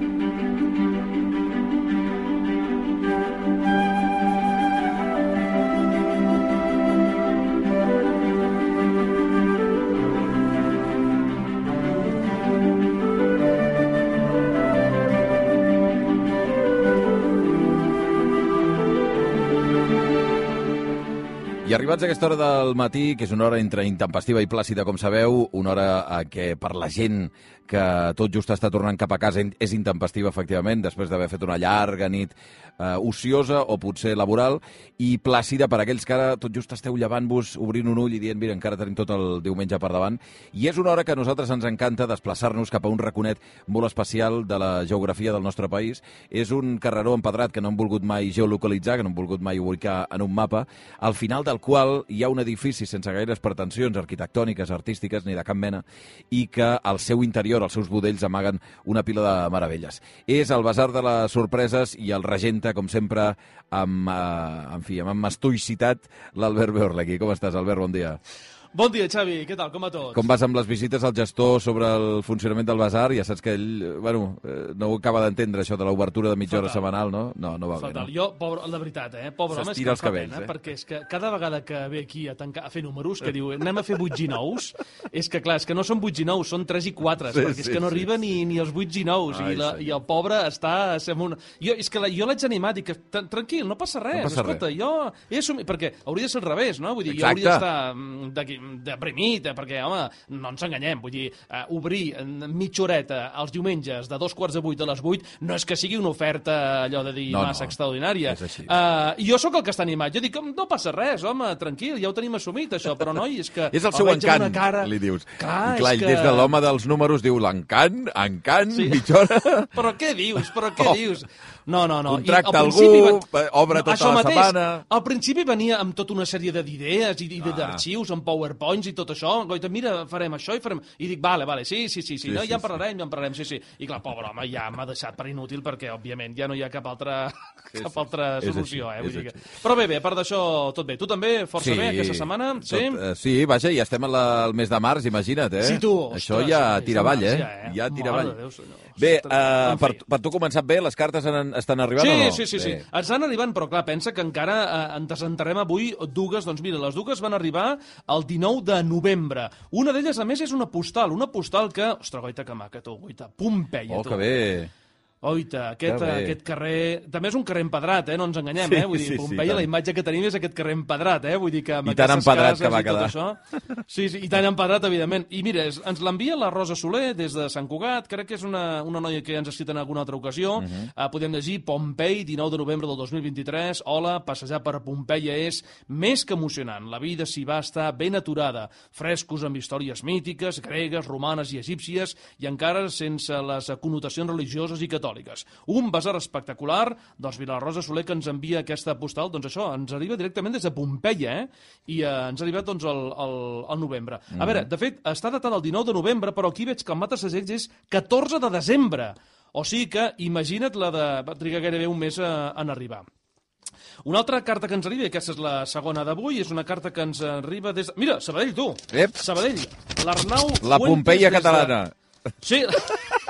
Música I arribats a aquesta hora del matí, que és una hora entre intempestiva i plàcida, com sabeu, una hora a què per la gent que tot just està tornant cap a casa és intempestiva, efectivament, després d'haver fet una llarga nit eh, ociosa o potser laboral, i plàcida per aquells que ara tot just esteu llevant-vos, obrint un ull i dient, mira, encara tenim tot el diumenge per davant. I és una hora que a nosaltres ens encanta desplaçar-nos cap a un raconet molt especial de la geografia del nostre país. És un carreró empedrat que no hem volgut mai geolocalitzar, que no hem volgut mai ubicar en un mapa, al final del qual hi ha un edifici sense gaires pretensions arquitectòniques, artístiques, ni de cap mena, i que al seu interior, als seus budells, amaguen una pila de meravelles. És el Basar de les Sorpreses i el regenta, com sempre, amb, eh, en fi, amb mastuicitat, l'Albert Beorlegui. Com estàs, Albert? Bon dia. Bon dia, Xavi. Què tal? Com va tot? Com vas amb les visites al gestor sobre el funcionament del basar? Ja saps que ell, eh, bueno, eh, no ho acaba d'entendre, això de l'obertura de mitja hora setmanal, no? No, no va Fatal. bé, no? Jo, pobre, la veritat, eh? Pobre home, és que els cabells, pena, eh? perquè és que cada vegada que ve aquí a, tancar, a fer números, que diu, anem a fer 8 i 9, és que, clar, és que no són 8 i 9, són 3 i 4, Sí, perquè és sí, que no sí, arriba sí. ni, ni als 8 i 9, Ai, i, la, i el pobre està... amb una... Jo, és que la, jo l'haig animat, i que "Tran- tranquil, no passa res, No passa escolta, res. jo he assumit, perquè hauria de ser al revés, no? Vull dir, Exacte. jo hauria d'estar mm, d'aquí- deprimit, eh, perquè, home, no ens enganyem, vull dir, uh, obrir en mitja horeta els diumenges de dos quarts de vuit a les vuit no és que sigui una oferta, allò de dir, No, no, massa extraordinària. és així. Uh, I jo sóc el que està animat. Jo dic, no passa res, home, tranquil, ja ho tenim assumit, això, però, noi, és que... És el seu encant, cara... li dius. Clar, I clar, és que... des de l'home dels números diu l'encant, encant, sí. mitja hora... Però què dius? Però què Oh. dius? No, no, no. I Contracta al algú, principi eh, obre tota això la mateix, setmana. Al principi venia amb tota una sèrie de- d'idees i i Ah. d'arxius, amb powerpoints i tot això. Goita, mira, farem això i farem... I dic, vale, vale, sí, sí, sí, sí, Sí, no, sí, ja en sí. parlarem, ja en parlarem, sí, sí. I clar, pobre home, ja m'ha deixat per inútil perquè, òbviament, ja no hi ha cap altra, Sí, cap sí. altra solució, així, eh? Vull dir que... Però bé, bé, a part d'això, tot bé. Tu també, força bé, aquesta setmana? Sí? Tot, eh, sí, vaja, ja estem al mes de març, imagina't, eh? Sí, tu, Això ostres, ja tira avall, eh? ja, eh? Ja tira avall. Déu, senyor. Bé, uh, en per, fi. per tu començat bé, les cartes han, estan arribant Sí, o no? sí, sí, sí. Bé. Ens estan arribant, però clar, pensa que encara eh, en presentarem avui dues. Doncs mira, les dues van arribar el 19 de novembre. Una d'elles, a més, és una postal. Una postal que... Ostres, goita, que maca, tu, goita. Pompeia, Oh, tu. que bé. Oita, aquest, Que bé. aquest carrer... També és un carrer empedrat, eh? No ens enganyem, Sí, eh? Vull dir, sí, sí, Pompeia, tant. la imatge que tenim és aquest carrer empedrat, eh? Vull dir que amb I tan empedrat que va quedar. Això... Sí, sí, i tan empedrat, evidentment. I mira, ens l'envia la Rosa Soler des de Sant Cugat. Crec que és una, una noia que ja ens ha escrit en alguna altra ocasió. Uh. -huh. uh, podem llegir Pompei, 19 de novembre del 2023. Hola, passejar per Pompeia és més que emocionant. La vida s'hi va estar ben aturada. Frescos amb històries mítiques, gregues, romanes i egípcies, i encara sense les connotacions religioses i catòliques. Un basar espectacular, doncs mira, la Rosa Soler que ens envia aquesta postal, doncs això, ens arriba directament des de Pompeia, eh? I eh, ens ha arribat, doncs, al, al, al novembre. A veure, de fet, està datat el 19 de novembre, però aquí veig que el mata segells és 14 de desembre. O sigui que, imagina't la de... va trigar gairebé un mes a, en arribar. Una altra carta que ens arriba, i aquesta és la segona d'avui, és una carta que ens arriba des... Mira, Sabadell, tu! Ep. Sabadell, l'Arnau La Pompeia des de- catalana.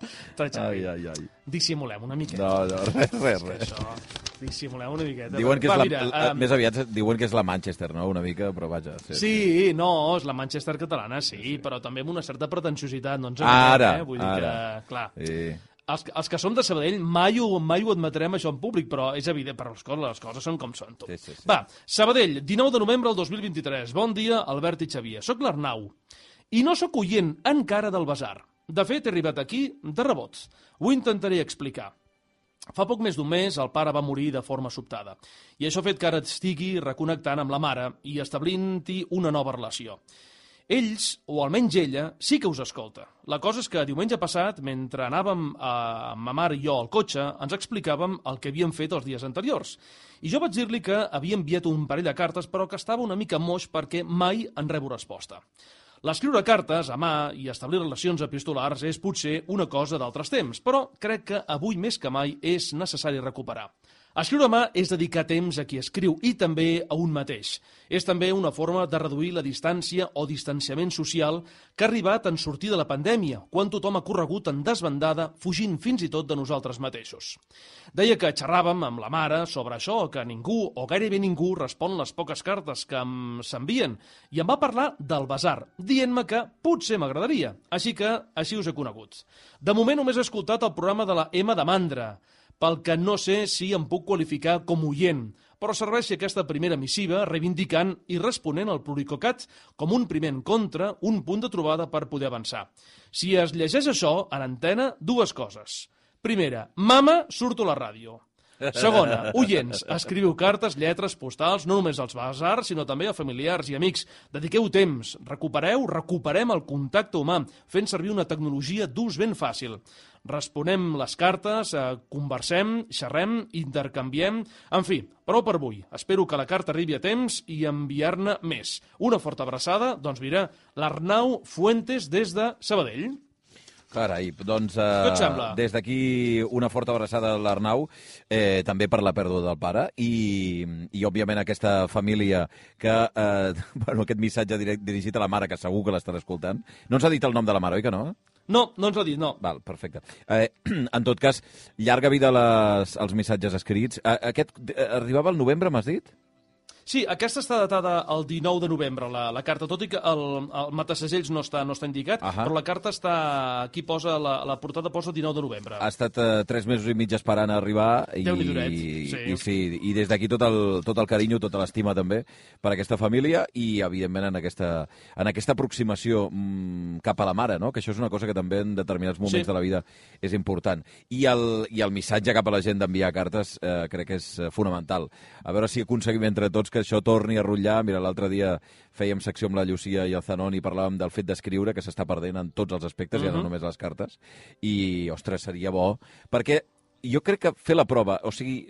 Sí. Ai, Ai, ai, ai. Dissimulem una miqueta. No, no, res, res, res. Això, dissimulem una miqueta. Diuen que és Va, la, mira, la, em, més aviat diuen que és la Manchester, no? Una mica, però vaja. Sí, Sí, no, és la Manchester catalana, sí, però també amb una certa pretensiositat, no ens Ara, eh? Vull dir ara. que, clar, Sí. els, els que som de Sabadell mai ho, mai ho admetrem això en públic, però és evident, però les coses, les coses són com són. Tu. Sí, sí, sí. Va, Sabadell, 19 de novembre del 2023. Bon dia, Albert i Xavier. Soc l'Arnau i no sóc oient encara del basar. De fet, he arribat aquí de rebots. Ho intentaré explicar. Fa poc més d'un mes el pare va morir de forma sobtada i això ha fet que ara estigui reconnectant amb la mare i establint-hi una nova relació. Ells, o almenys ella, sí que us escolta. La cosa és que diumenge passat, mentre anàvem a, amb ma mare i jo al cotxe, ens explicàvem el que havíem fet els dies anteriors. I jo vaig dir-li que havia enviat un parell de cartes, però que estava una mica moix perquè mai en rebo resposta. L'escriure cartes a mà i establir relacions epistolars és potser una cosa d'altres temps, però crec que avui més que mai és necessari recuperar. Escriure a mà és dedicar temps a qui escriu i també a un mateix. És també una forma de reduir la distància o distanciament social que ha arribat en sortir de la pandèmia, quan tothom ha corregut en desbandada, fugint fins i tot de nosaltres mateixos. Deia que xerràvem amb la mare sobre això, que ningú o gairebé ningú respon les poques cartes que s'envien, i em va parlar del basar, dient-me que potser m'agradaria, així que així us he conegut. De moment només he escoltat el programa de la Emma de Mandra, pel que no sé si em puc qualificar com oient, però serveixi aquesta primera missiva reivindicant i responent al pluricocat com un primer encontre, un punt de trobada per poder avançar. Si es llegeix això, en antena, dues coses. Primera, mama, surto a la ràdio. Segona, oients, escriviu cartes, lletres, postals, no només als basars, sinó també a familiars i amics. Dediqueu temps, recupereu, recuperem el contacte humà, fent servir una tecnologia d'ús ben fàcil. Responem les cartes, eh, conversem, xerrem, intercanviem... En fi, prou per avui. Espero que la carta arribi a temps i enviar-ne més. Una forta abraçada, doncs mira, l'Arnau Fuentes des de Sabadell. Carai, doncs eh, des d'aquí una forta abraçada a l'Arnau, eh, també per la pèrdua del pare i, i òbviament aquesta família que, eh, bueno, aquest missatge dirigit a la mare, que segur que l'estarà escoltant. No ens ha dit el nom de la mare, oi que no? No, no ens ho ha dit, no. Val, perfecte. Eh, en tot cas, llarga vida les, als missatges escrits. Eh, aquest eh, arribava al novembre, m'has dit? Sí, aquesta està datada el 19 de novembre, la, la carta, tot i que el, el matasegells no està, no està indicat, Ahà. però la carta està... Aquí posa, la, la portada posa 19 de novembre. Ha estat eh, tres mesos i mig esperant a arribar i, i, sí. i, sí, i des d'aquí tot, el, tot el carinyo, tota l'estima també per aquesta família i evidentment en aquesta, en aquesta aproximació mm, cap a la mare, no? que això és una cosa que també en determinats moments Sí. de la vida és important. I el, I el missatge cap a la gent d'enviar cartes eh, crec que és eh, fonamental. A veure si aconseguim entre tots que això torni a rotllar. Mira, l'altre dia fèiem secció amb la Llucia i el Zanon i parlàvem del fet d'escriure, que s'està perdent en tots els aspectes, uh -huh. ja no Mhm. només les cartes, i, ostres, seria bo, perquè jo crec que fer la prova, o sigui,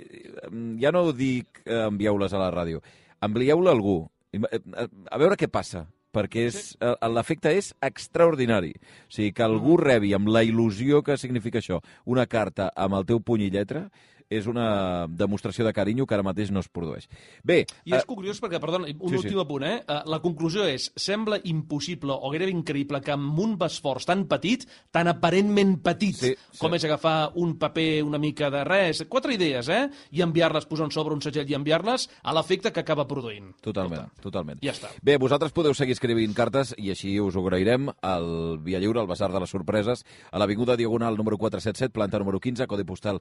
ja no dic eh, envieu-les a la ràdio, envieu-la a algú, eh, eh, a veure què passa, perquè és, eh, l'efecte és extraordinari. O sigui, que algú rebi amb la il·lusió que significa això, una carta amb el teu puny i lletra, és una demostració de carinyo que ara mateix no es produeix. Bé, I és eh, curiós perquè, perdona, un sí, sí. últim apunt, eh? Eh, La conclusió és, sembla impossible o gairebé increïble que amb un esforç tan petit, tan aparentment petit, Sí, sí. com és agafar un paper una mica de res, quatre idees, eh? I enviar-les, posar un sobre un segell i enviar-les, a l'efecte que acaba produint. Totalment, totalment. Ja està. Bé, vosaltres podeu seguir escrivint cartes i així us ho agrairem al Via Lliure, al Basar de les Sorpreses, a l'Avinguda Diagonal número 477, planta número 15, codi postal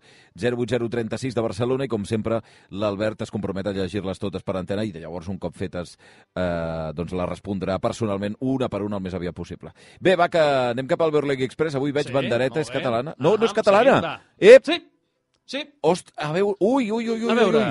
08036 de Barcelona i com sempre l'Albert es compromet a llegir-les totes per antena i llavors un cop fetes eh, doncs la respondrà personalment una per una el més aviat possible. Bé, va, que anem cap al Berlegui Express. Avui veig Sí, bandereta, és catalana. No, no és Ah, catalana. va. Ep! Sí, sí. Ost, a veure, ui, ui, ui, ui, A veure.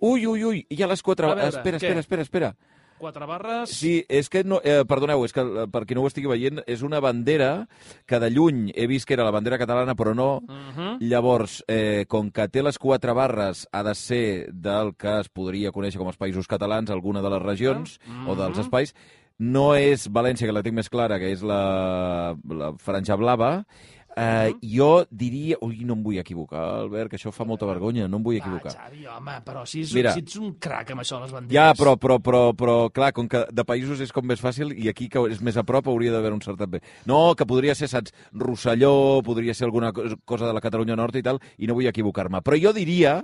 ui, ui, ui, ui, hi ha les quatre... A veure, espera, què? espera, espera, espera. Quatre barres... Sí, és que, no, eh, perdoneu, és que eh, per qui no ho estigui veient, és una bandera que de lluny he vist que era la bandera catalana, però no. Uh -huh. Llavors, eh, com que té les quatre barres, ha de ser del que es podria conèixer com els països catalans, alguna de les regions Ah, o dels mhm. espais. No és València, que la tinc més clara, que és la, la franja blava. Eh, jo diria... Ui, no em vull equivocar, Albert, que això fa molta vergonya, no em vull equivocar. Va, Xavi, home, però si, és, Mira. si ets un crac amb això de les banderes... Ja, però, però, però, però, clar, com que de països és com més fàcil i aquí que és més a prop hauria d'haver un certat bé. No, que podria ser, saps, Rosselló, podria ser alguna co- cosa de la Catalunya Nord i tal, i no vull equivocar-me. Però jo diria,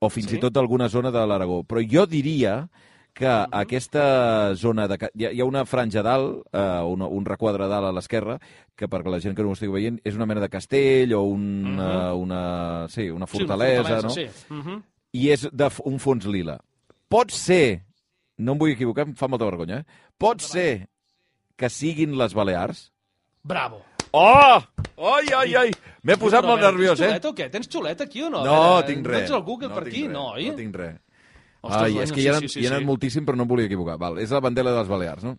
o fins Sí? i tot alguna zona de l'Aragó, però jo diria que aquesta zona... De, hi, ha, hi ha una franja dalt, eh, un, un requadre dalt a l'esquerra, que perquè la gent que no ho estigui veient és una mena de castell o un, Mhm. uh, una, sí, una Sí, una fortalesa, no? Sí. Uh -huh. i és d'un fons lila. Pot ser, no em vull equivocar, em fa molta vergonya, eh? pot ser que siguin les Balears? Bravo. Oh! Ai, ai, ai! M'he posat molt nerviós, Tens eh? xuleta o què? Tens xuleta aquí o no? No, veure, tinc res. Tens el Google no per aquí? res, No, oi? No tinc res. Ostres, Ai, és que sí, hi ha, sí, sí, hi ha anat sí. moltíssim, però no em volia equivocar. Val, és la bandera de les Balears, no?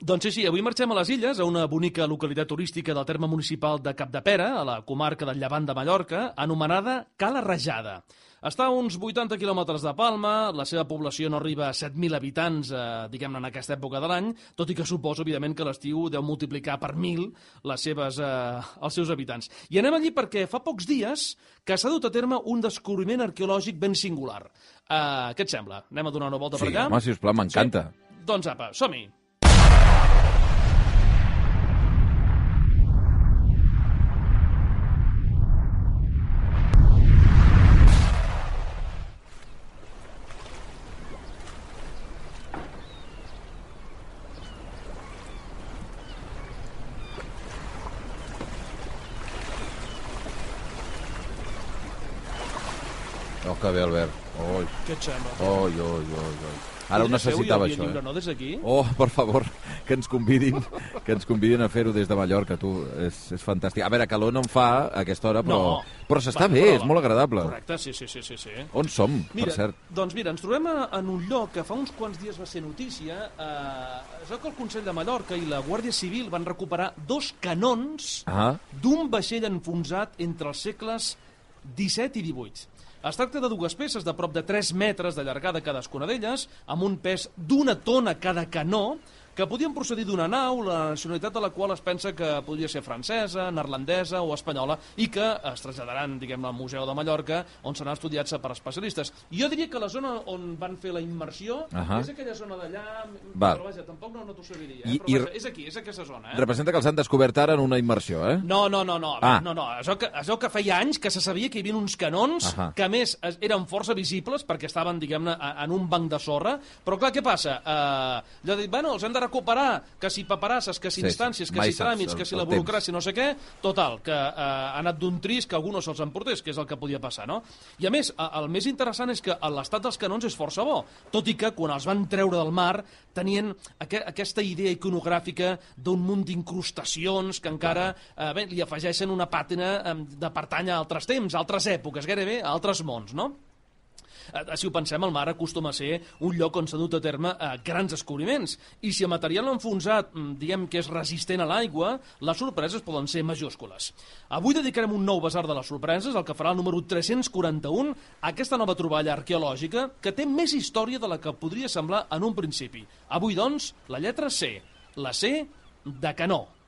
Doncs sí, sí, avui marxem a les Illes, a una bonica localitat turística del terme municipal de Capdepera, a la comarca del Llevant de Mallorca, anomenada Cala Rajada. Està a uns 80 quilòmetres de Palma, la seva població no arriba a 7.000 habitants, eh, diguem-ne, en aquesta època de l'any, tot i que suposo, evidentment, que l'estiu deu multiplicar per 1.000 les seves, eh, els seus habitants. I anem allí perquè fa pocs dies que s'ha dut a terme un descobriment arqueològic ben singular. Eh, què et sembla? Anem a donar una volta Sí, per allà? home, sisplau, m'encanta. Sí? Doncs apa, som-hi. Oh, que bé, Albert. Sembla? oi, oi, oi, oi. Ara ho necessitava, això, eh? no, des d'aquí? Oh, per favor, que ens convidin, que ens convidin a fer-ho des de Mallorca, tu. És, és fantàstic. A veure, calor no en fa a aquesta hora, però, No. però s'està bé, prova. és molt agradable. Correcte, sí, sí, sí, sí. sí. On som, Mira, per cert? doncs mira, ens trobem en un lloc que fa uns quants dies va ser notícia. Eh, és el que el Consell de Mallorca i la Guàrdia Civil van recuperar dos canons Ah, d'un vaixell enfonsat entre els segles XVII i XVIII. Es tracta de dues peces de prop de 3 metres de llargada cadascuna d'elles, amb un pes d'una tona cada canó, que podien procedir d'una nau, la nacionalitat de la qual es pensa que podria ser francesa, neerlandesa o espanyola, i que es traslladaran, diguem al Museu de Mallorca, on seran estudiats per especialistes. Jo diria que la zona on van fer la immersió Ahà. és aquella zona d'allà, Val. però vaja, tampoc no, no t'ho sabiria. I- Eh? Però i- vaja, és aquí, és aquesta zona. Eh? representa que els han descobert ara en una immersió, eh? No, no, no, no, Ah. no, no. Això que, això que feia anys que se sabia que hi havia uns canons Ahà. que a més es- eren força visibles perquè estaven, diguem-ne, en un banc de sorra, però clar, què passa? Uh, de dir, bueno, els hem de recuperar, que si paperasses, que si Sí, instàncies, que si tràmits, el- que si la burocràcia, no sé què, total, que uh, ha anat d'un trist que algú no se'ls emportés, que és el que podia passar, no? I a més, el més interessant és que l'estat dels canons és força bo, tot i que quan els van treure del mar tenien aqu aquesta idea iconogràfica d'un munt d'incrustacions que encara eh, bé, li afegeixen una pàtina eh, de pertany a altres temps, a altres èpoques, gairebé a altres mons, no? Eh, Si ho pensem, el mar acostuma a ser un lloc on s'ha dut a terme eh, grans descobriments. I si el material enfonsat, mm, diguem que és resistent a l'aigua, les sorpreses poden ser majúscules. Avui dedicarem un nou basar de les sorpreses, el que farà el número 341, a aquesta nova troballa arqueològica que té més història de la que podria semblar en un principi. Avui, doncs, la lletra C. La C de canó.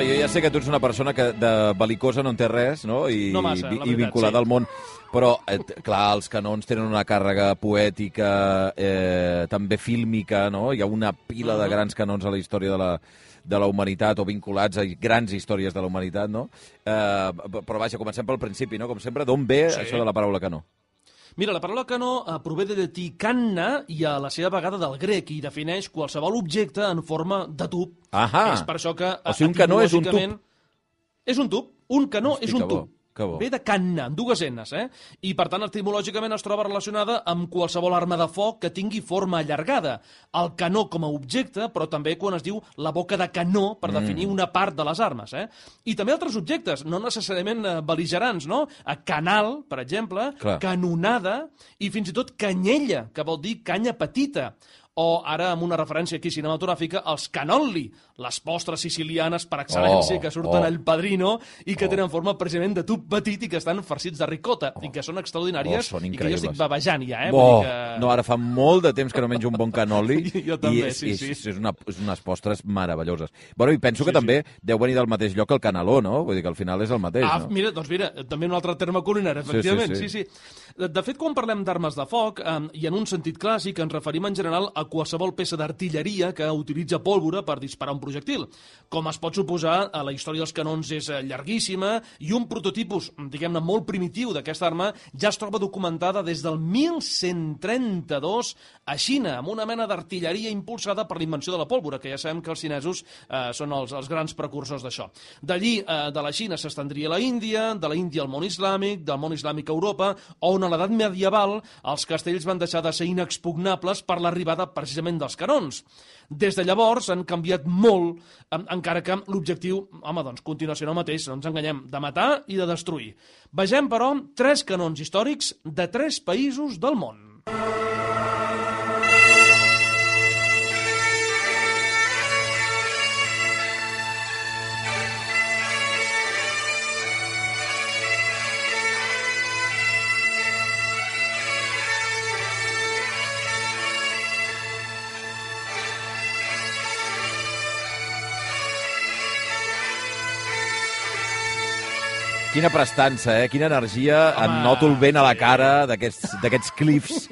Home, jo ja sé que tu ets una persona que de belicosa no en té res, no? I, No massa, i veritat, vinculada sí. al món. Però, eh, clar, els canons tenen una càrrega poètica, eh, també fílmica, no? Hi ha una pila de Mhm. grans canons a la història de la, de la humanitat o vinculats a grans històries de la humanitat, no? Eh, però vaja, comencem pel principi, no? Com sempre, d'on ve Sí. això de la paraula canó? Mira, la paraula canó eh, prové de llatí canna i a la seva vegada del grec i defineix qualsevol objecte en forma de tub. Ahà. És per això que... O sigui, un canó és un tub. És un tub. Un canó Hosti, és un que bo, tub. Que bo. Ve de canna, amb dues enes, eh? I, per tant, etimològicament es troba relacionada amb qualsevol arma de foc que tingui forma allargada. El canó com a objecte, però també quan es diu la boca de canó per definir Mm. una part de les armes, eh? I també altres objectes, no necessàriament eh, beligerants, no? A canal, per exemple, Clar. canonada i fins i tot canyella, que vol dir canya petita. O ara, amb una referència aquí cinematogràfica, els canolli, les postres sicilianes per excel·lència Oh, que surten oh. al Padrino i que Oh. tenen forma precisament de tub petit i que estan farcits de ricota i que són extraordinàries Oh, són i que jo estic babejant ja, eh? Oh, que... no, ara fa molt de temps que no menjo un bon canoli Jo també, i és, sí, és, sí. és, una, és unes postres meravelloses. Bueno, i penso que Sí, també deu venir del mateix lloc el canaló, no? Vull dir que al final és el mateix, Ah, no? mira, doncs mira, també un altre terme culinari, sí, efectivament. sí. Sí, sí. De, de fet, quan parlem d'armes de foc, eh, i en un sentit clàssic, ens referim en general a qualsevol peça d'artilleria que utilitza pólvora per disparar un projectil. Com es pot suposar, a la història dels canons és eh, llarguíssima i un prototipus, diguem-ne, molt primitiu d'aquesta arma ja es troba documentada des del 1132 a Xina, amb una mena d'artilleria impulsada per l'invenció de la pólvora, que ja sabem que els xinesos eh, són els, els grans precursors d'això. D'allí, eh, de la Xina, s'estendria a la Índia, de la Índia al món islàmic, del món islàmic a Europa, on a l'edat medieval els castells van deixar de ser inexpugnables per l'arribada precisament dels canons. Des de llavors han canviat molt, encara que l'objectiu, home, doncs, continua sent el mateix, no ens enganyem, de matar i de destruir. Vegem, però, tres canons històrics de tres països del món. Quina prestança, eh? Quina energia. Home, en noto el vent a la cara d'aquests cliffs,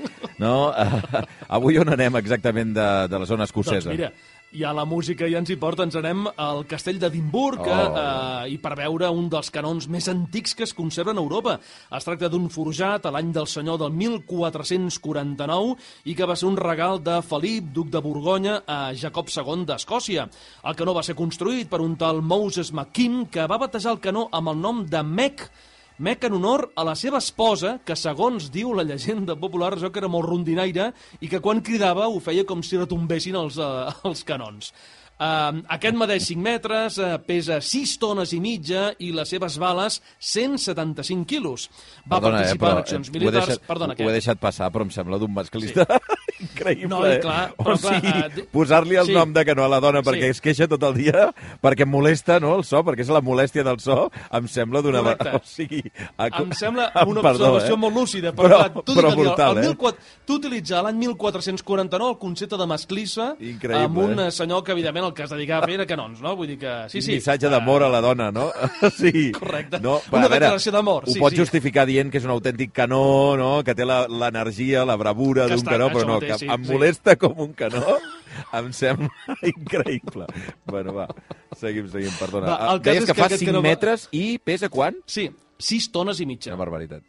no? Uh, avui on anem exactament de, de la zona escocesa? Doncs mira, ja la música ja ens hi porta, ens anem al castell d'Edimburg oh. eh, i per veure un dels canons més antics que es conserven a Europa. Es tracta d'un forjat a l'any del senyor del 1449 i que va ser un regal de Felip, duc de Borgonya, a Jacob II d'Escòcia. El canó va ser construït per un tal Moses McKim que va batejar el canó amb el nom de Mec, Mec en honor a la seva esposa, que segons diu la llegenda popular, jo que era molt rondinaire, i que quan cridava ho feia com si retombessin els, uh, els canons. Uh, aquest medeix 5 metres, uh, pesa 6 tones i mitja i les seves bales 175 quilos. Va Perdona, participar eh, en accions ho he militars... deixat, Perdona, ho he deixat passar, però em sembla d'un masclista sí. Increïble. No, i clar, eh? però o clar, sigui, eh, posar-li el sí. nom de canó a la dona perquè Sí. es queixa tot el dia, perquè molesta no, el so, perquè és la molèstia del so, em sembla d'una... O sigui, a... Em sembla Em una perdó, observació eh? molt lúcida, Però- però, clar, tu, però brutal, el, eh? 1400 tu utilitzar l'any 1449 el concepte de masclissa Increïble, amb un eh? eh? senyor que, evidentment, el que es dedicava a fer era canons, no? Vull dir que... Sí, sí. missatge d'amor a la dona, no? sí. Correcte. No, Una a veure, declaració d'amor, Ho sí, pots sí. justificar dient que és un autèntic canó, no? que té la- l'energia, la, bravura Que d'un canó, però no, que sí, em sí. molesta com un canó, em sembla increïble. Bueno, va, seguim, seguim, perdona. Va, Ah, el cas Deies és que que fa aquest 5 canó metres i pesa quant? Sí, 6 tones i mitja. Una barbaritat.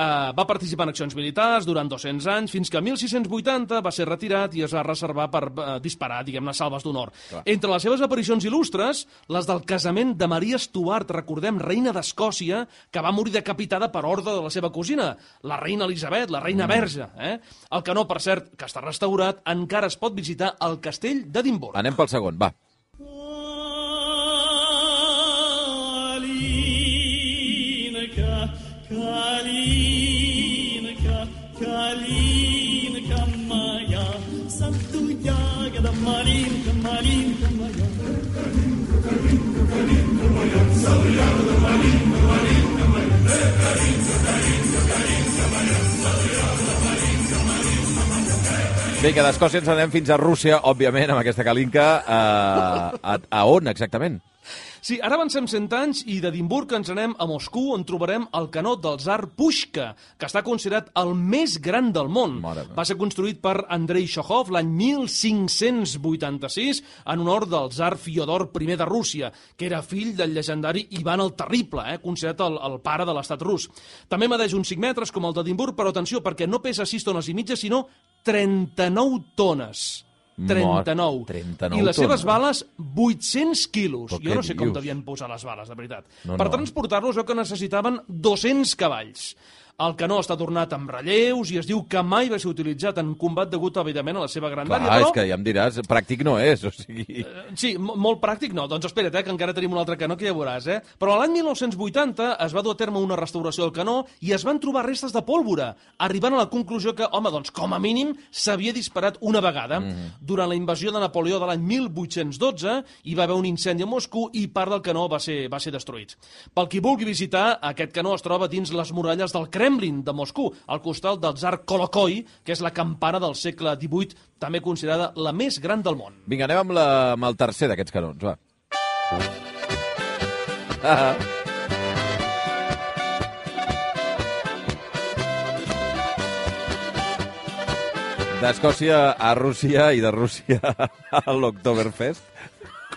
Uh, va participar en accions militars durant 200 anys, fins que en 1680 va ser retirat i es va reservar per uh, disparar, diguem-ne, salves d'honor. Entre les seves aparicions il·lustres, les del casament de Maria Stuart, recordem, reina d'Escòcia, que va morir decapitada per ordre de la seva cosina, la reina Elisabet, la reina verge. Eh? El canó, per cert, que està restaurat, encara es pot visitar al castell d'Edimburg. Anem pel segon, va. Kalinka, Kalinka Maya, Santu Yaga Malinka, Malinka Maya. Vinga, d'Escòcia ens anem fins a Rússia, òbviament, amb aquesta calinca. Uh, a, a on, exactament? Sí, ara avancem 100 anys i d'Edimburg ens anem a Moscou on trobarem el canó del tsar Pushka, que està considerat el més gran del món. Meva. Va ser construït per Andrei Shokhov l'any 1586 en honor del tsar Fiodor I de Rússia, que era fill del llegendari Ivan el Terrible, eh, considerat el, el pare de l'estat rus. També medeix uns 5 metres com el d'Edimburg, però atenció, perquè no pesa 6 tones i mitja, sinó 39 tones. 39. Mort, 39 I les seves tones. bales, 800 quilos. Però Jo no sé com dius? devien posar les bales, de veritat. No, per no. transportar-los, jo que necessitaven 200 cavalls. El canó està tornat amb relleus i es diu que mai va ser utilitzat en combat degut, evidentment, a la seva Clar, grandària. és però... que ja em diràs, pràctic no és, o sigui... Sí, mo- molt pràctic no. Doncs espera't, eh, que encara tenim un altre canó que ja veuràs, eh? Però l'any 1980 es va dur a terme una restauració del canó i es van trobar restes de pólvora, arribant a la conclusió que, home, doncs, com a mínim, s'havia disparat una vegada. Durant la invasió de Napoleó de l'any 1812 hi va haver un incendi a Moscou i part del canó va ser, va ser destruït. Pel qui vulgui visitar, aquest canó es troba dins les muralles del Kremlin de Moscou, al costat del tsar Kolokoi, que és la campana del segle XVIII, també considerada la més gran del món. Vinga, anem amb, la, amb el tercer d'aquests canons, va. Ah, D'Escòcia a Rússia i de Rússia a l'Oktoberfest.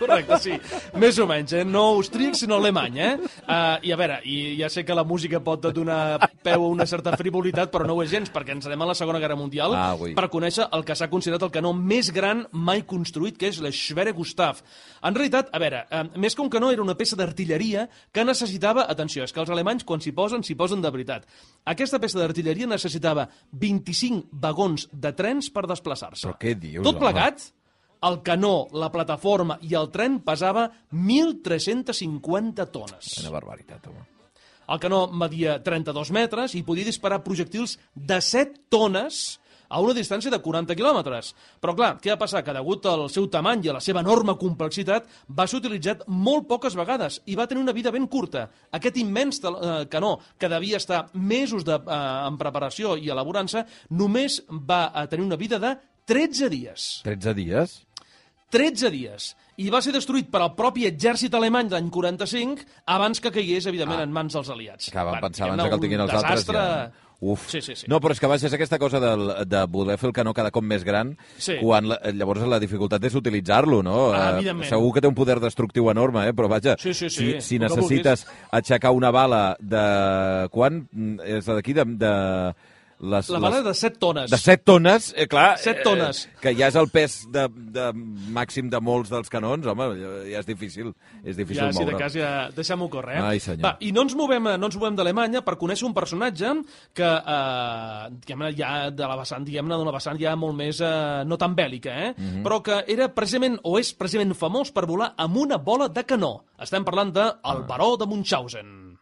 Correcte, sí. Més o menys, eh? No austríac, sinó alemany, eh? Uh, I a veure, i ja sé que la música pot donar peu a una certa frivolitat, però no ho és gens, perquè ens anem a la Segona Guerra Mundial Ah, ui. per conèixer el que s'ha considerat el canó més gran mai construït, que és la Schwere Gustav. En realitat, a veure, uh, més que un canó, era una peça d'artilleria que necessitava, atenció, és que els alemanys, quan s'hi posen, s'hi posen de veritat. Aquesta peça d'artilleria necessitava 25 vagons de trens per desplaçar-se. Però què dius, Tot home? El canó, la plataforma i el tren pesava 1.350 tones. Una barbaritat, home. El canó media 32 metres i podia disparar projectils de 7 tones a una distància de 40 quilòmetres. Però clar, què va passar? Que degut al seu tamany i a la seva enorme complexitat va ser utilitzat molt poques vegades i va tenir una vida ben curta. Aquest immens eh, canó, que devia estar mesos de, eh, en preparació i elaborant-se, només va eh, tenir una vida de 13 dies. 13 dies? 13 dies. I va ser destruït per al propi exèrcit alemany l'any 45 abans que caigués, evidentment, Ah. en mans dels aliats. Que van pensar abans que el tinguin els altres. desastre... Ja. Uf. Sí, sí, sí. No, però és que a vegades és aquesta cosa del, de voler fer el canó cada cop més gran, Sí. quan la, llavors la dificultat és utilitzar-lo, no? Ah, Eh, evidentment. Segur que té un poder destructiu enorme, eh? però vaja, Sí, sí, sí, si, si necessites aixecar una bala de... Quan? És la d'aquí? De, de, les, La bala de 7 tones. de 7 tones, eh, clar. Set eh, tones. que ja és el pes de, de màxim de molts dels canons, home, ja és difícil. És difícil Ja, si de moure. cas, ja deixem-ho córrer. Eh? Ai, senyor. Va, I no ens movem, no ens movem d'Alemanya per conèixer un personatge que, eh, ja de la vessant, diguem-ne, d'una vessant ja molt més, eh, no tan bèl·lica, eh? Mhm. però que era precisament, o és precisament famós per volar amb una bola de canó. Estem parlant de Ah. el baró de Munchausen.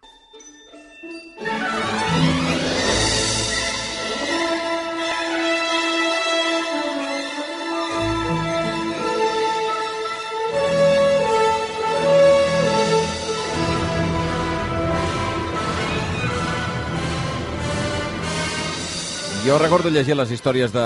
Jo recordo llegir les històries de,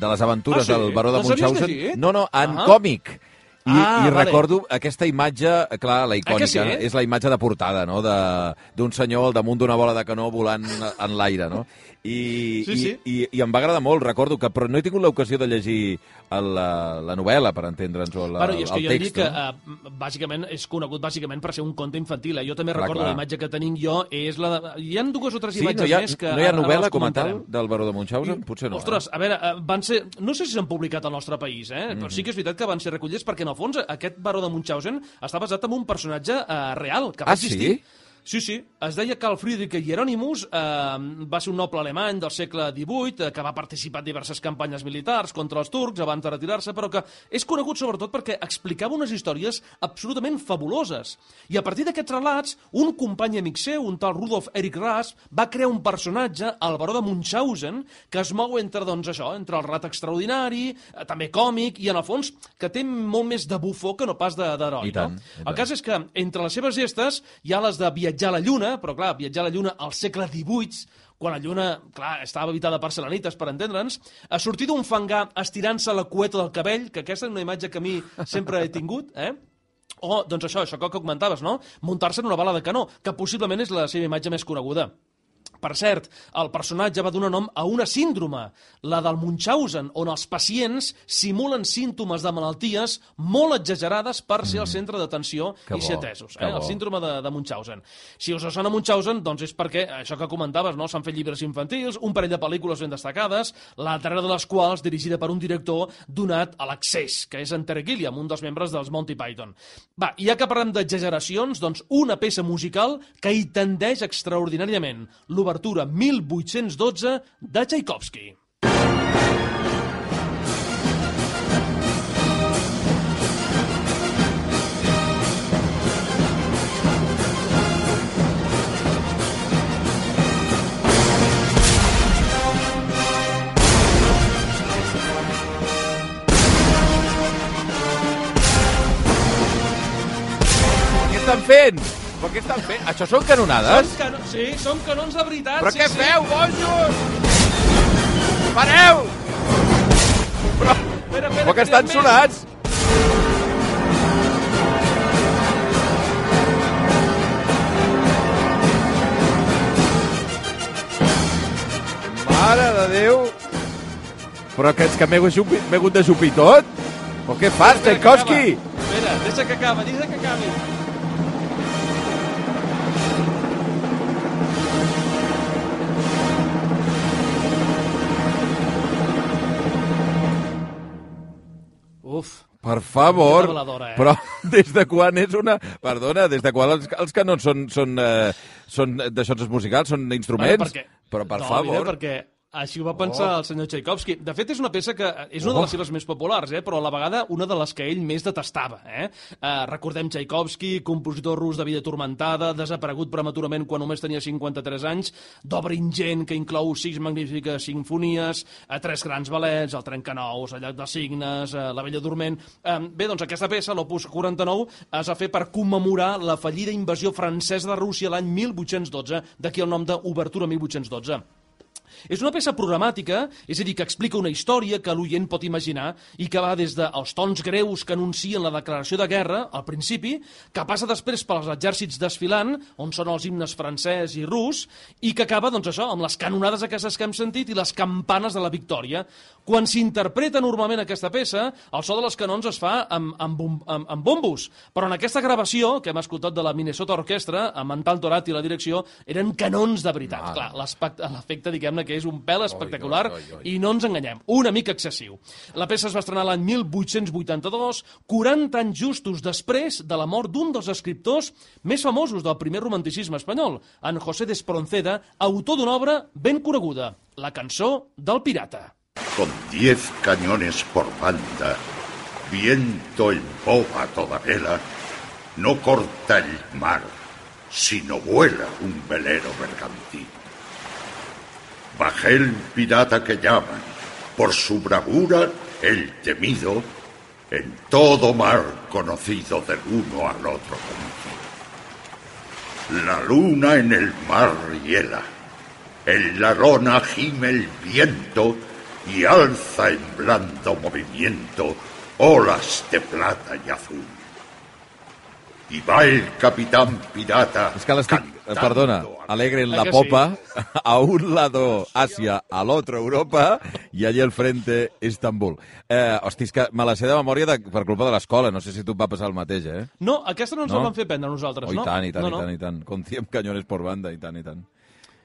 de les aventures Ah, sí? del baró de llegit? No, no, en Ah. còmic. I, Ah, i vale. recordo aquesta imatge, clar, la Ah, icònica, que sí? és la imatge de portada, no?, de- d'un senyor al damunt d'una bola de canó volant en l'aire, no? I, Sí, sí. i, i, I em va agradar molt, recordo, que però no he tingut l'ocasió de llegir el, la, la novel·la, per entendre'ns, o la, Bueno, i és que el jo text, diria que eh, bàsicament és conegut bàsicament per ser un conte infantil. Eh? Jo també Clar, recordo clar. la imatge que tenim jo és la de... Hi ha dues o tres Sí, imatges no hi ha, més que no hi ha novel·la com a tal del baró de Munchausen? Potser no. Ostres, eh? a veure, eh, van ser... No sé si s'han publicat al nostre país, eh? Mhm. però sí que és veritat que van ser recollits perquè, en el fons, aquest baró de Munchausen està basat en un personatge eh, real, que va Ah, existir. sí? Sí, sí. Es deia Carl Friedrich Hieronymus, eh, va ser un noble alemany del segle XVIII eh, que va participar en diverses campanyes militars contra els turcs abans de retirar-se, però que és conegut sobretot perquè explicava unes històries absolutament fabuloses. I a partir d'aquests relats, un company amic seu, un tal Rudolf Erich Rass, va crear un personatge, el baró de Munchausen, que es mou entre, doncs, això, entre el rat extraordinari, eh, també còmic, i en el fons que té molt més de bufó que no pas de- d'heroi. No? El cas és que entre les seves gestes hi ha les de viatjar a la Lluna, però clar, viatjar a la Lluna al segle XVIII, quan la Lluna, clar, estava habitada per selenites, per entendre'ns, a sortir d'un fangar estirant-se la cueta del cabell, que aquesta és una imatge que a mi sempre he tingut, eh? O, doncs això, això que comentaves, no? Muntar-se en una bala de canó, que possiblement és la seva imatge més coneguda. Per cert, el personatge va donar nom a una síndrome, la del Munchausen, on els pacients simulen símptomes de malalties molt exagerades per ser el centre d'atenció i ser atesos. Eh? El síndrome de, de Munchausen. Si us sona Munchausen, doncs és perquè, això que comentaves, no? s'han fet llibres infantils, un parell de pel·lícules ben destacades, la darrera de les quals dirigida per un director donat a l'accés, que és en Terry Gilliam, un dels membres dels Monty Python. Va, i ja que parlem d'exageracions, doncs una peça musical que hi tendeix extraordinàriament, l'obertura 1812 de Tchaikovsky. Estan fent? Però què estan fent? Això són canonades? Són cano sí, són canons de veritat. Però sí, què sí. feu, bojos? Pareu! Espera, espera, Però que estan més. sonats! Mare de Déu! Però que és que m'he hagut de xupir tot? Però què fas, Tchaikovsky? Espera, deixa que acabi, deixa que acabi. Uf, Per favor. Eh? Però des de quan és una... Perdona, des de quan els, els canons són, són, eh, són d'això musicals, són instruments? Bueno, perquè, Però per no, favor. Mira, perquè així ho va pensar Oh. el senyor Tchaikovsky. De fet, és una peça que és una de Oh. les seves més populars, eh? però a la vegada una de les que ell més detestava. Eh? Eh, recordem Tchaikovsky, compositor rus de vida turmentada, desaparegut prematurament quan només tenia 53 anys, d'obra ingent que inclou sis magnífiques sinfonies, eh, tres grans ballets, el Trencanous, el Llac dels Signes, eh, La Bella Dorment... Eh, bé, doncs aquesta peça, l'Opus 49, es va fer per commemorar la fallida invasió francesa de Rússia l'any 1812, d'aquí el nom d'Obertura 1812. És una peça programàtica, és a dir, que explica una història que l'oient pot imaginar i que va des dels tons greus que anuncien la declaració de guerra, al principi, que passa després pels exèrcits desfilant, on són els himnes francès i rus, i que acaba, doncs això, amb les canonades aquestes que hem sentit i les campanes de la victòria. Quan s'interpreta normalment aquesta peça, el so de les canons es fa amb, amb, amb, amb bombos, però en aquesta gravació, que hem escoltat de la Minnesota Orquestra, amb en Tal Torat i la direcció, eren canons de veritat. Mare. Clar, l'efecte, diguem-ne, que és un pèl espectacular oi, oi, oi. i no ens enganyem, una mica excessiu. La peça es va estrenar l'any 1882, 40 anys justos després de la mort d'un dels escriptors més famosos del primer romanticisme espanyol, en José d'Espronceda, autor d'una obra ben coneguda, la cançó del pirata. Con diez cañones por banda, viento en popa toda vela, no corta el mar, sino vuela un velero bergantín. Bajé el pirata que llaman, por su bravura el temido, en todo mar conocido del uno al otro. La luna en el mar hiela, en la lona gime el viento y alza en blando movimiento olas de plata y azul. Y va el capitán pirata. És que l'estic... cantando Perdona, a- alegren Eh la popa a un lado Asia, al otro Europa i allí al frente Estambul. Eh, hosti, és que me la sé de memòria de, per culpa de l'escola. No sé si tu et va passar el mateix, eh? No, aquesta no ens No? la van fer prendre a nosaltres, Oh, i no? tant, i tant, no, i no. tant, i tant. Con 100 cañones por banda, i tant, i tant.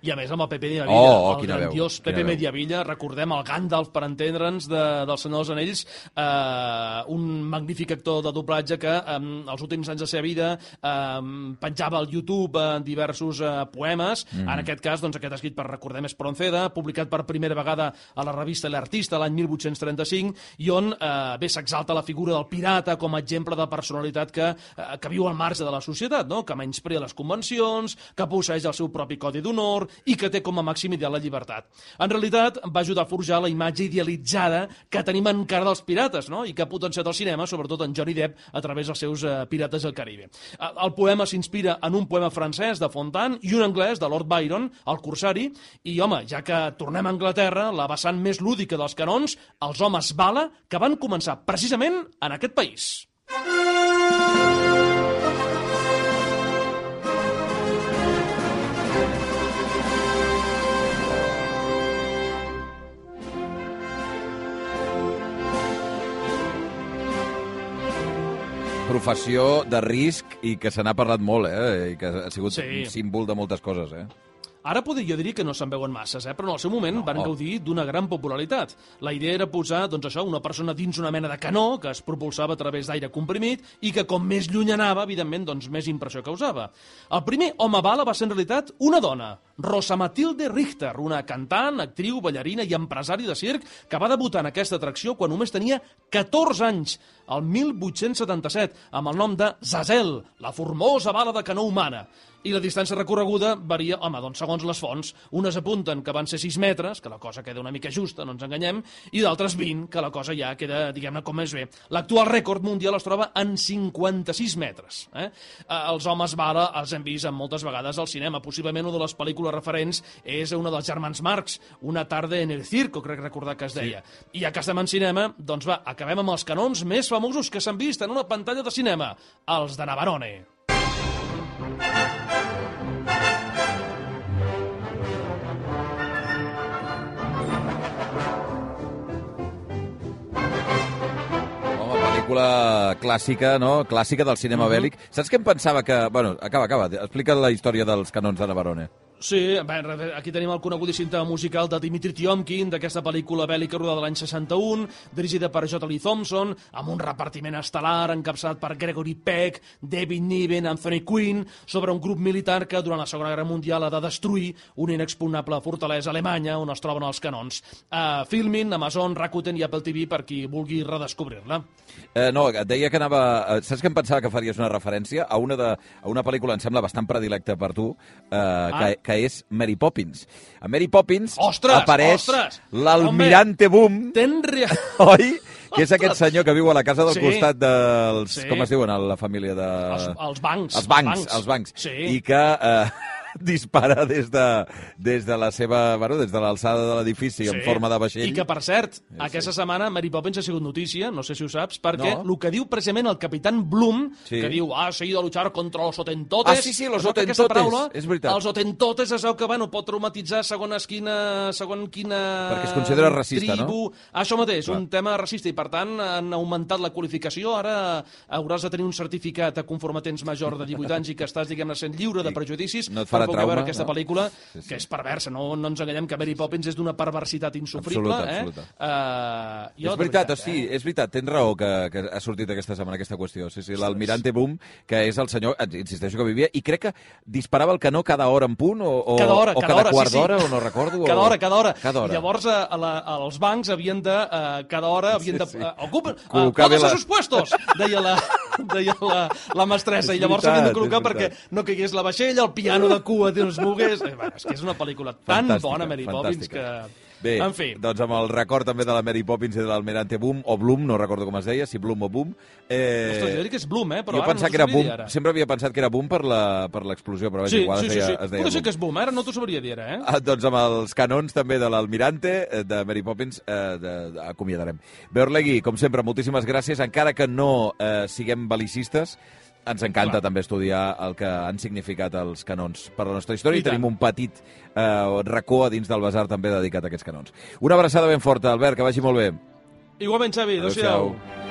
I a més amb el Pepe Mediavilla, Oh, oh, el veu, grandiós quina Pepe veu. Mediavilla, recordem el Gandalf, per entendre'ns, de, del Senyor dels Anells, eh, un magnífic actor de doblatge que eh, els últims anys de la seva vida eh, penjava al YouTube eh, diversos eh, poemes, Mhm. en aquest cas doncs, aquest escrit per Recordem Espronceda, publicat per primera vegada a la revista L'Artista l'any 1835, i on eh, bé s'exalta la figura del pirata com a exemple de personalitat que, eh, que viu al marge de la societat, no? que menysprea les convencions, que posseix el seu propi codi d'honor i que té com a màxim ideal la llibertat. En realitat, va ajudar a forjar la imatge idealitzada que tenim encara dels pirates, no? i que ha potenciat el cinema, sobretot en Johnny Depp, a través dels seus eh, Pirates del Caribe. El poema s'inspira en un poema francès de Fontaine i un anglès de Lord Byron, el Corsari, i, home, ja que tornem a Anglaterra, la vessant més lúdica dels canons, els homes bala, que van començar precisament en aquest país. Professió de risc i que se n'ha parlat molt, eh? I que ha sigut Sí. un símbol de moltes coses, eh? Ara podria jo dir que no se'n veuen masses, eh? però en el seu moment no. van gaudir d'una gran popularitat. La idea era posar doncs això, una persona dins una mena de canó que es propulsava a través d'aire comprimit i que com més lluny anava, evidentment, doncs més impressió causava. El primer home bala va ser en realitat una dona, Rosa Matilde Richter, una cantant, actriu, ballarina i empresari de circ que va debutar en aquesta atracció quan només tenia 14 anys, el 1877, amb el nom de Zazel, la formosa bala de canó humana. I la distància recorreguda varia, home, doncs segons les fonts. Unes apunten que van ser 6 metres, que la cosa queda una mica justa, no ens enganyem, i d'altres 20, que la cosa ja queda, diguem-ne, com més bé. L'actual rècord mundial es troba en 56 metres. Eh? Eh, Els homes bala els hem vist moltes vegades al cinema. Possiblement una de les pel·lícules referents és una dels germans Marx, Una tarda en el circo, crec recordar que es deia. I ja que estem en cinema, doncs va, acabem amb els canons més famosos que s'han vist en una pantalla de cinema, els de Navarone. Pel·lícula clàssica, no? Clàssica del cinema bèl·lic. Saps què em pensava que... Bueno, acaba, acaba. Explica la història dels canons de Navarone. Sí, bé, aquí tenim el conegudíssim tema musical de Dimitri Tiomkin, d'aquesta pel·lícula bèl·lica rodada l'any 61, dirigida per J. Lee Thompson, amb un repartiment estel·lar encapçalat per Gregory Peck, David Niven, Anthony Quinn, sobre un grup militar que durant la Segona Guerra Mundial ha de destruir una inexpugnable fortalesa alemanya on es troben els canons. Uh, Filmin, Amazon, Rakuten i Apple TV per qui vulgui redescobrir-la. Eh, no, et deia que anava... eh, Saps que em pensava que faries una referència a una, de, a una pel·lícula, em sembla, bastant predilecta per tu, eh, que, que és Mary Poppins. A Mary Poppins Ostres, apareix l'almirante Boom, Ten oi? Que és aquest senyor que viu a la casa del Sí. costat dels... Sí. Com es diuen, a la família de... Els, els bancs. Els bancs, els bancs. Sí. I que eh, dispara des de, des de la seva... Bueno, des de l'alçada de l'edifici en forma de vaixell. I que, per cert, aquesta setmana Mary Poppins ha sigut notícia, no sé si ho saps, perquè No. el que diu precisament el capitán Bloom, Sí. que diu, ha seguido a luchar contra los otentotes... Ah, sí, sí, los otentotes, paraula, és veritat. Els otentotes es veu que, bueno, pot traumatitzar segons quina... Segons quina... Perquè es considera racista, no? tribu. Això mateix, Clar. un tema racista, i per tant han augmentat la qualificació. Ara hauràs de tenir un certificat a conforme tens major de 18 anys i que estàs, diguem-ne, sent lliure de prejudicis no et farà per poder veure trauma, aquesta no? pel·lícula, Sí, sí. que és perversa. No, no ens enganyem que Mary Poppins és d'una perversitat insufrible. Absoluta, eh? absoluta. Uh, jo, és veritat, o eh? sí, és veritat, tens raó que, que ha sortit aquesta setmana aquesta qüestió. Sí, sí, l'almirante Boom, que és el senyor, eh, insisteixo que vivia, i crec que disparava el canó cada hora en punt, o, o, Cada hora, o cada cada hora, quart sí, sí. d'hora, o no recordo. Cada o... hora, cada hora. Cada hora. Llavors, a, a la, als bancs havien de, uh, cada hora, havien de... Uh, ocupen, uh, Col·locar bé la- sus puestos, deia la, deia la, la mestressa, És i llavors s'havien de col·locar perquè no caigués la vaixella, el piano de cua no es mogués... Eh, bueno, és que és una pel·lícula tan Fantàstica, bona, Mary Poppins, fantàstica. que... Bé, en fi, doncs amb el record també de la Mary Poppins i de l'almirante Boom, o Bloom, no recordo com es deia, si Bloom o Boom. Eh, ostres, jo diria que és Bloom, eh? Però jo ara pensava no que era Boom, ara. sempre havia pensat que era Boom per l'explosió, però vaja, Sí, igual sí, es sí, deia, sí. es deia Potser sí que és Boom, ara no t'ho sabria dir, ara, eh? Ah, doncs amb els canons també de l'Almirante, eh, de Mary Poppins, eh, de, de, acomiadarem. Beorlegui, com sempre, moltíssimes gràcies. Encara que no eh, siguem bel·licistes, ens encanta Clar. també estudiar el que han significat els canons per la nostra història I i, tenim un petit eh, racó a dins del basar també dedicat a aquests canons. Una abraçada ben forta, Albert, que vagi molt bé. Igualment, Xavi, adéu-siau. Adéu-siau.